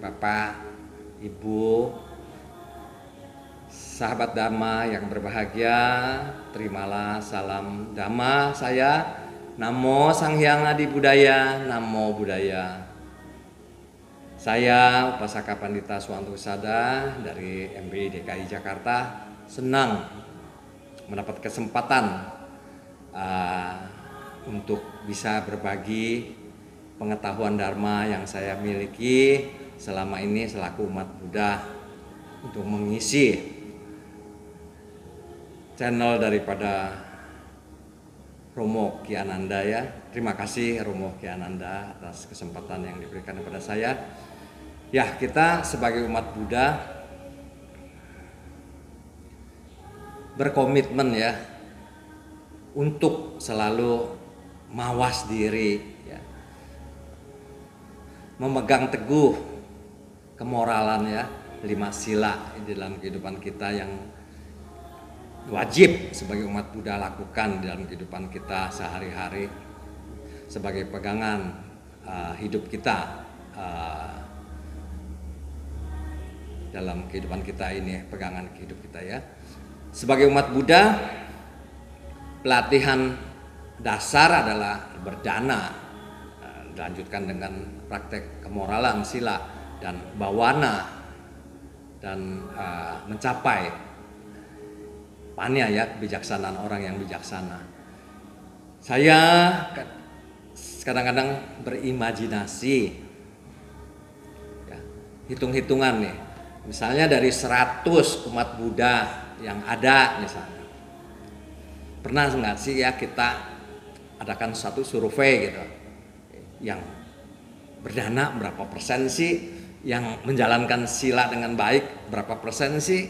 Bapak, Ibu, sahabat Dhamma yang berbahagia, terimalah salam Dhamma saya. Namo Sang Hyang Adi Budaya, Namo Budaya. Saya Upasaka Pandita Suwanto Sada dari MBI DKI Jakarta senang mendapat kesempatan uh, untuk bisa berbagi pengetahuan Dharma yang saya miliki selama ini selaku umat Buddha untuk mengisi channel daripada Romo Kiananda ya. Terima kasih Romo Kiananda atas kesempatan yang diberikan kepada saya. Ya, kita sebagai umat Buddha berkomitmen ya untuk selalu mawas diri. Memegang teguh kemoralan ya lima sila di dalam kehidupan kita yang wajib sebagai umat Buddha lakukan di dalam kehidupan kita sehari-hari sebagai pegangan uh, hidup kita uh, dalam kehidupan kita ini pegangan hidup kita ya. Sebagai umat Buddha, pelatihan dasar adalah berdana, dilanjutkan dengan praktek kemoralan sila dan bawana dan uh, mencapai pania ya kebijaksanaan orang yang bijaksana. Saya kadang-kadang berimajinasi ya, hitung-hitungan nih. Misalnya dari 100 umat Buddha yang ada misalnya. Pernah nggak sih ya kita adakan satu survei gitu yang berdana berapa persen sih yang menjalankan sila dengan baik berapa persen sih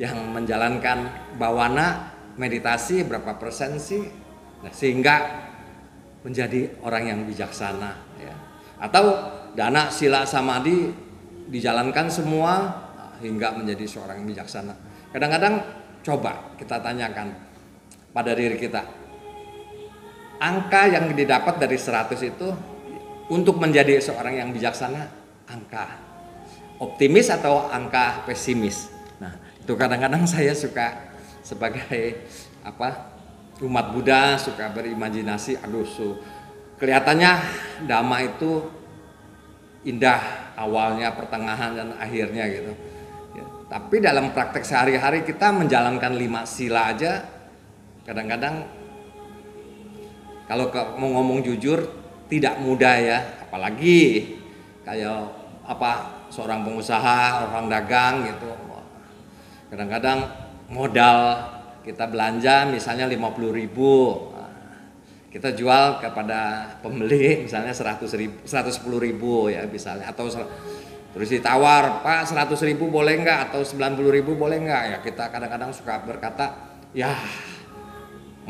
yang menjalankan bawana meditasi berapa persen sih nah, sehingga menjadi orang yang bijaksana ya atau dana sila samadhi dijalankan semua hingga menjadi seorang yang bijaksana Kadang-kadang coba kita tanyakan pada diri kita. Angka yang didapat dari 100 itu untuk menjadi seorang yang bijaksana, angka optimis atau angka pesimis. Nah, itu kadang-kadang saya suka sebagai apa umat Buddha suka berimajinasi, aduh su, kelihatannya dhamma itu indah awalnya, pertengahan dan akhirnya gitu tapi dalam praktek sehari-hari kita menjalankan lima sila aja kadang-kadang kalau mau ngomong jujur tidak mudah ya, apalagi kayak apa seorang pengusaha, orang dagang gitu. Kadang-kadang modal kita belanja misalnya 50 ribu kita jual kepada pembeli misalnya 100 ribu, 110 ribu ya misalnya atau Terus ditawar, Pak 100 ribu boleh nggak atau 90 ribu boleh nggak? Ya kita kadang-kadang suka berkata, ya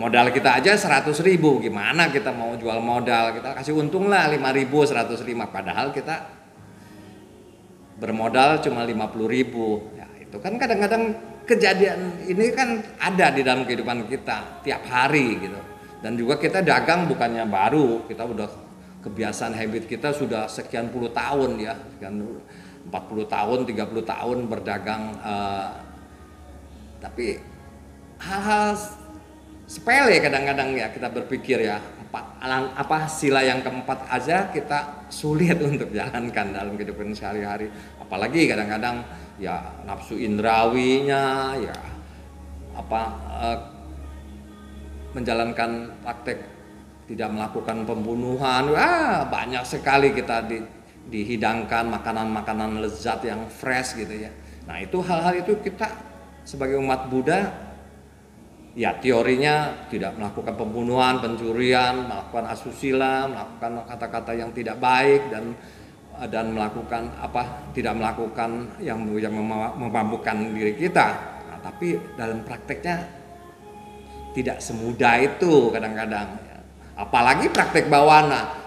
modal kita aja 100 ribu, gimana kita mau jual modal? Kita kasih untung lah 5 ribu, 105. Padahal kita bermodal cuma 50 ribu. Ya itu kan kadang-kadang kejadian ini kan ada di dalam kehidupan kita tiap hari gitu. Dan juga kita dagang bukannya baru, kita udah kebiasaan habit kita sudah sekian puluh tahun ya, sekian 40 tahun, 30 tahun berdagang uh, tapi hal-hal sepele kadang-kadang ya kita berpikir ya empat apa sila yang keempat aja kita sulit untuk jalankan dalam kehidupan sehari-hari apalagi kadang-kadang ya nafsu indrawinya ya apa uh, menjalankan praktek tidak melakukan pembunuhan. Wah, banyak sekali kita di, dihidangkan makanan-makanan lezat yang fresh gitu ya. Nah, itu hal-hal itu kita sebagai umat Buddha ya teorinya tidak melakukan pembunuhan, pencurian, melakukan asusila, melakukan kata-kata yang tidak baik dan dan melakukan apa tidak melakukan yang yang memabukkan diri kita. Nah, tapi dalam prakteknya tidak semudah itu kadang-kadang apalagi praktek bawana.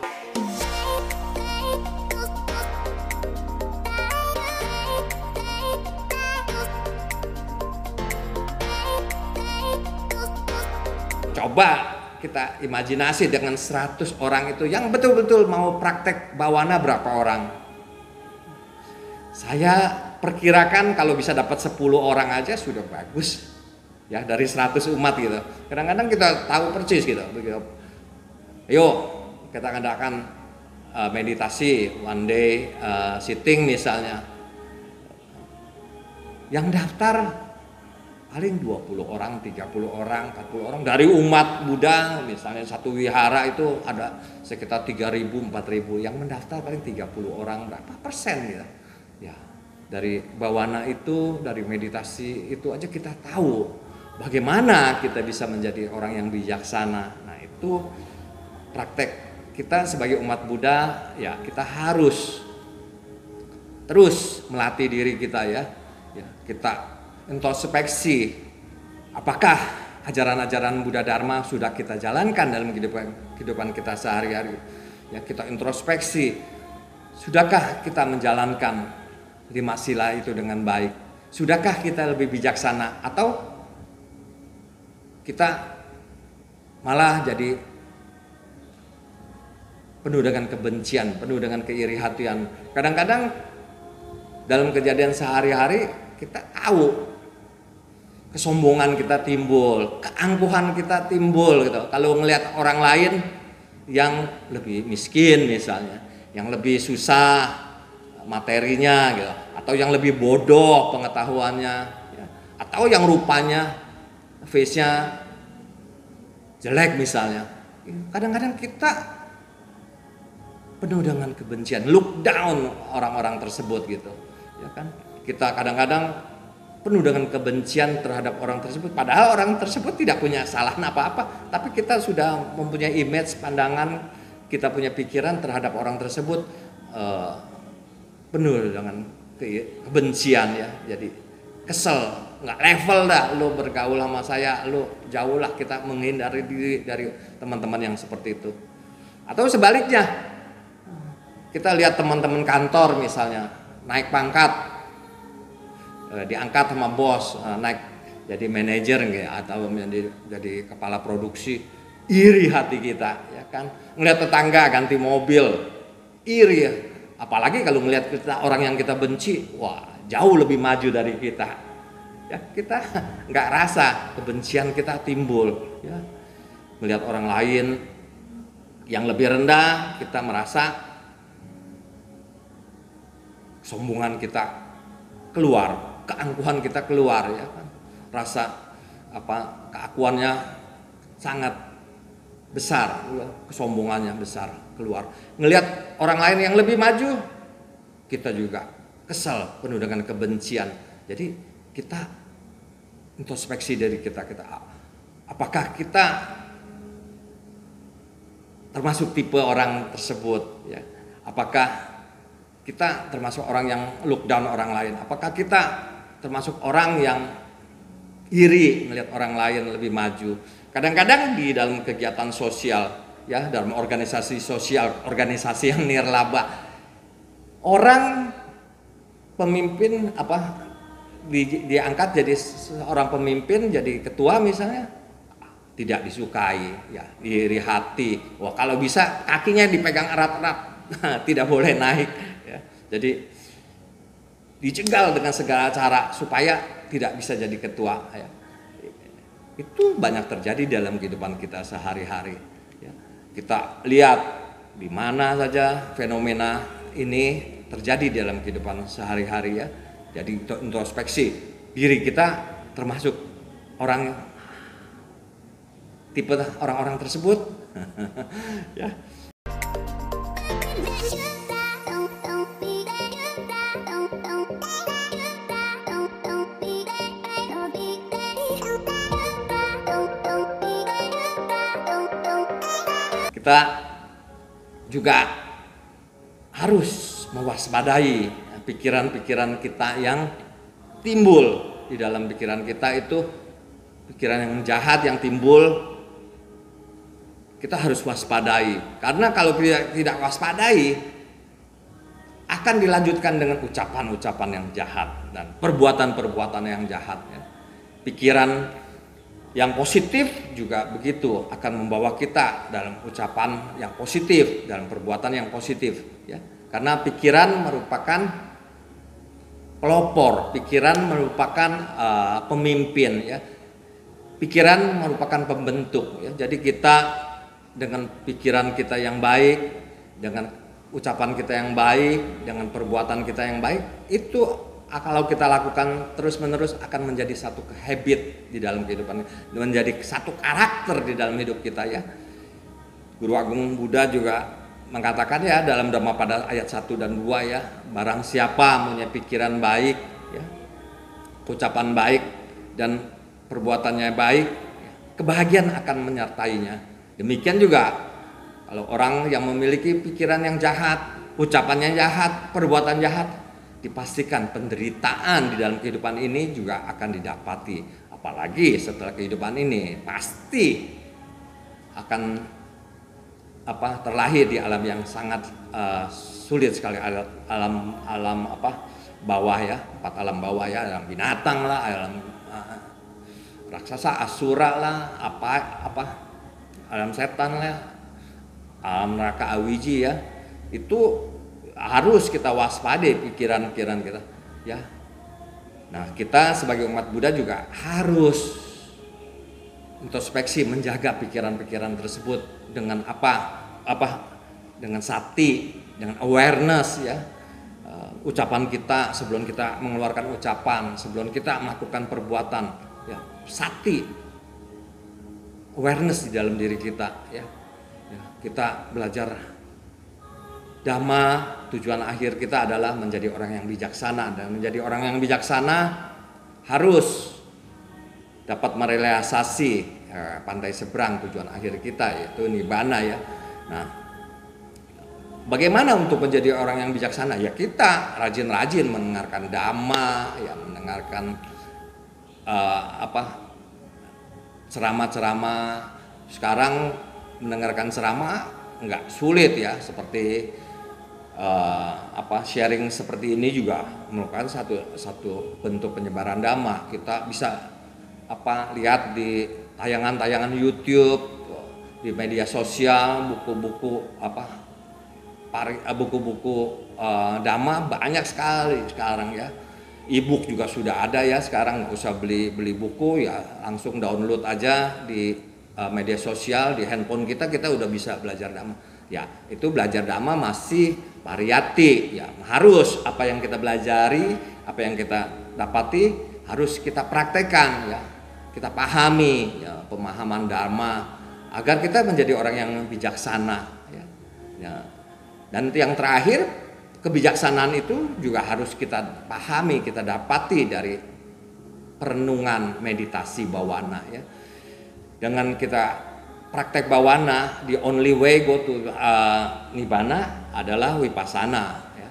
Coba kita imajinasi dengan 100 orang itu yang betul-betul mau praktek bawana berapa orang? Saya perkirakan kalau bisa dapat 10 orang aja sudah bagus. Ya, dari 100 umat gitu. Kadang-kadang kita tahu persis gitu. Begitu. Yuk, kita adakan uh, meditasi one day uh, sitting misalnya. Yang daftar paling 20 orang, 30 orang, 40 orang dari umat Buddha misalnya satu wihara itu ada sekitar 3000, 4000 yang mendaftar paling 30 orang berapa persen gitu dari bawana itu, dari meditasi itu aja kita tahu bagaimana kita bisa menjadi orang yang bijaksana. Nah, itu praktek kita sebagai umat Buddha ya kita harus terus melatih diri kita ya. Ya, kita introspeksi apakah ajaran-ajaran Buddha Dharma sudah kita jalankan dalam kehidupan kehidupan kita sehari-hari. Ya, kita introspeksi sudahkah kita menjalankan lima sila itu dengan baik? Sudahkah kita lebih bijaksana atau kita malah jadi penuh dengan kebencian, penuh dengan keiri hatian. Kadang-kadang dalam kejadian sehari-hari kita tahu kesombongan kita timbul, keangkuhan kita timbul gitu. Kalau ngelihat orang lain yang lebih miskin misalnya, yang lebih susah, materinya gitu atau yang lebih bodoh pengetahuannya ya. atau yang rupanya face-nya jelek misalnya kadang-kadang kita penuh dengan kebencian look down orang-orang tersebut gitu ya kan kita kadang-kadang penuh dengan kebencian terhadap orang tersebut. Padahal orang tersebut tidak punya salah apa-apa tapi kita sudah mempunyai image pandangan kita punya pikiran terhadap orang tersebut uh, penuh dengan kebencian ya. Jadi kesel nggak level dah lo bergaul sama saya lo jauh lah kita menghindari diri dari teman-teman yang seperti itu. Atau sebaliknya kita lihat teman-teman kantor misalnya naik pangkat eh, diangkat sama bos eh, naik jadi manajer nggak atau menjadi jadi kepala produksi iri hati kita ya kan ngeliat tetangga ganti mobil iri ya Apalagi kalau melihat kita orang yang kita benci, wah jauh lebih maju dari kita. Ya kita nggak rasa kebencian kita timbul. Ya melihat orang lain yang lebih rendah, kita merasa kesombongan kita keluar, keangkuhan kita keluar ya kan. Rasa apa keakuannya sangat besar, ya, kesombongannya besar keluar. Ngelihat orang lain yang lebih maju, kita juga kesal, penuh dengan kebencian. Jadi kita introspeksi dari kita, kita apakah kita termasuk tipe orang tersebut ya? Apakah kita termasuk orang yang look down orang lain? Apakah kita termasuk orang yang iri melihat orang lain lebih maju? Kadang-kadang di dalam kegiatan sosial ya dalam organisasi sosial, organisasi yang nirlaba. Orang pemimpin apa di, diangkat jadi seorang pemimpin jadi ketua misalnya tidak disukai ya diri hati wah kalau bisa kakinya dipegang erat-erat tidak boleh naik ya jadi dicegal dengan segala cara supaya tidak bisa jadi ketua ya. Itu banyak terjadi dalam kehidupan kita sehari-hari kita lihat di mana saja fenomena ini terjadi dalam kehidupan sehari-hari ya. Jadi introspeksi diri kita termasuk orang tipe orang-orang tersebut ya juga harus mewaspadai pikiran-pikiran kita yang timbul di dalam pikiran kita itu pikiran yang jahat yang timbul kita harus waspadai karena kalau tidak tidak waspadai akan dilanjutkan dengan ucapan-ucapan yang jahat dan perbuatan-perbuatan yang jahat ya. pikiran yang positif juga begitu akan membawa kita dalam ucapan yang positif, dalam perbuatan yang positif ya. Karena pikiran merupakan pelopor, pikiran merupakan uh, pemimpin ya. Pikiran merupakan pembentuk ya. Jadi kita dengan pikiran kita yang baik, dengan ucapan kita yang baik, dengan perbuatan kita yang baik, itu kalau kita lakukan terus-menerus akan menjadi satu habit di dalam kehidupan, menjadi satu karakter di dalam hidup kita ya. Guru Agung Buddha juga mengatakan ya dalam Dhamma pada ayat 1 dan 2 ya, barang siapa punya pikiran baik ya, ucapan baik dan perbuatannya baik, ya, kebahagiaan akan menyertainya. Demikian juga kalau orang yang memiliki pikiran yang jahat, ucapannya jahat, perbuatan jahat, dipastikan penderitaan di dalam kehidupan ini juga akan didapati. Apalagi setelah kehidupan ini pasti akan apa terlahir di alam yang sangat uh, sulit sekali alam alam apa bawah ya empat alam bawah ya alam binatang lah alam uh, raksasa asura lah apa apa alam setan lah alam neraka awiji ya itu harus kita waspadai pikiran-pikiran kita ya. Nah kita sebagai umat Buddha juga harus introspeksi menjaga pikiran-pikiran tersebut dengan apa apa dengan sati dengan awareness ya. Uh, ucapan kita sebelum kita mengeluarkan ucapan sebelum kita melakukan perbuatan ya. Sati awareness di dalam diri kita ya, ya kita belajar dhamma tujuan akhir kita adalah menjadi orang yang bijaksana dan menjadi orang yang bijaksana harus dapat merealisasi eh, pantai seberang tujuan akhir kita yaitu nibana ya. Nah, bagaimana untuk menjadi orang yang bijaksana? Ya kita rajin-rajin mendengarkan dhamma, ya mendengarkan uh, apa ceramah-ceramah. Sekarang mendengarkan ceramah nggak sulit ya seperti uh, apa sharing seperti ini juga merupakan satu satu bentuk penyebaran dhamma. Kita bisa apa lihat di tayangan-tayangan YouTube, di media sosial, buku-buku apa eh, buku-buku uh, dhamma banyak sekali sekarang ya. E-book juga sudah ada ya sekarang nggak usah beli beli buku ya langsung download aja di uh, media sosial di handphone kita kita udah bisa belajar dhamma ya itu belajar dhamma masih variati ya harus apa yang kita belajari apa yang kita dapati harus kita praktekkan ya kita pahami ya, pemahaman dharma agar kita menjadi orang yang bijaksana ya. ya. Dan yang terakhir kebijaksanaan itu juga harus kita pahami, kita dapati dari perenungan meditasi bawana ya. Dengan kita praktek bawana, the only way go to uh, nibbana adalah wipasana ya.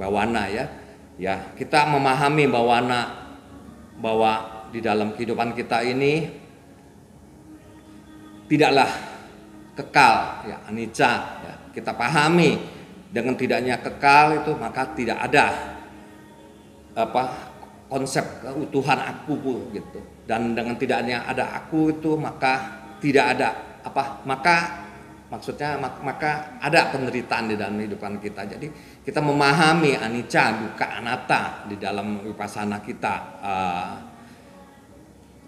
Bawana ya. Ya, kita memahami bawana bahwa di dalam kehidupan kita ini tidaklah kekal ya anicca ya. kita pahami dengan tidaknya kekal itu maka tidak ada apa konsep keutuhan aku gitu dan dengan tidaknya ada aku itu maka tidak ada. Apa? Maka maksudnya maka ada penderitaan di dalam kehidupan kita. Jadi kita memahami anicca duka anatta di dalam wipasana kita uh,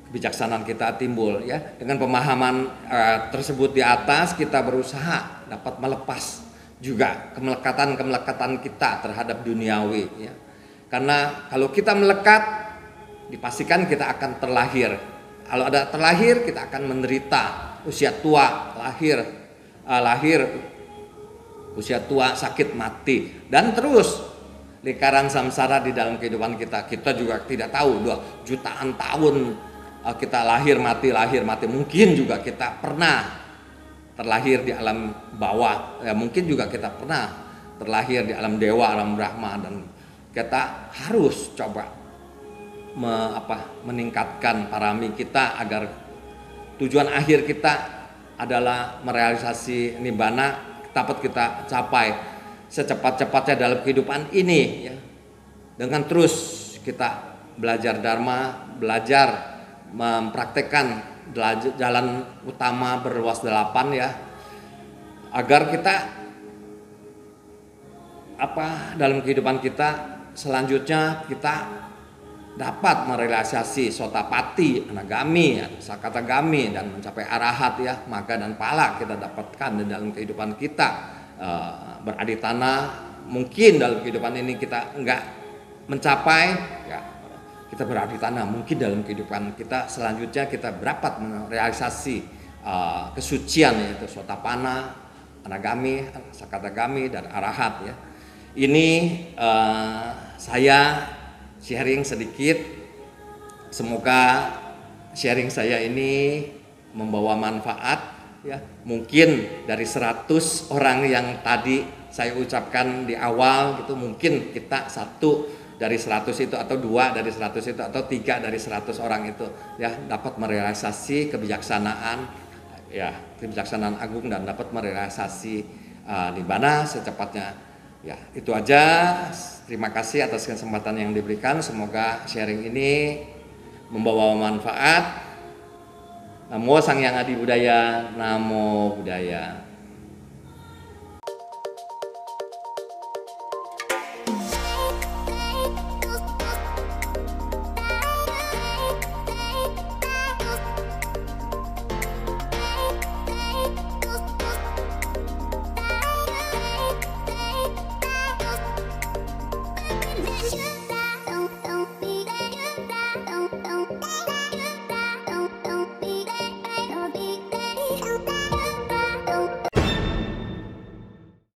kebijaksanaan kita timbul ya. Dengan pemahaman uh, tersebut di atas kita berusaha dapat melepas juga kemelekatan-kemelekatan kita terhadap duniawi ya. Karena kalau kita melekat dipastikan kita akan terlahir kalau ada terlahir kita akan menderita. Usia tua lahir. Uh, lahir usia tua sakit mati. Dan terus lingkaran samsara di dalam kehidupan kita. Kita juga tidak tahu dua jutaan tahun Eh, kita lahir mati lahir mati. Mungkin juga kita pernah terlahir di alam bawah. Ya mungkin juga kita pernah terlahir di alam dewa alam brahma. Dan kita harus coba me, apa, meningkatkan parami kita agar tujuan akhir kita adalah merealisasi nibbana dapat kita capai secepat-cepatnya dalam kehidupan ini ya. Dengan terus kita belajar dharma belajar mempraktekkan jalan utama berluas delapan ya. Agar kita apa dalam kehidupan kita selanjutnya kita dapat merealisasi sotapati, anagami, sakatagami dan mencapai arahat ya, maka dan pala kita dapatkan di dalam kehidupan kita uh, beradi tanah mungkin dalam kehidupan ini kita enggak mencapai ya kita beradi tanah mungkin dalam kehidupan kita selanjutnya kita dapat merealisasi uh, kesucian yaitu sotapana, anagami, sakatagami dan arahat ya. Ini uh, saya sharing sedikit. Semoga sharing saya ini membawa manfaat ya. Mungkin dari 100 orang yang tadi saya ucapkan di awal gitu mungkin kita satu dari 100 itu atau dua dari 100 itu atau tiga dari 100 orang itu ya dapat merealisasi kebijaksanaan ya kebijaksanaan agung dan dapat merealisasi uh, di mana secepatnya ya itu aja Terima kasih atas kesempatan yang diberikan. Semoga sharing ini membawa manfaat. Namo Sang Yang Adi Budaya, Namo Budaya.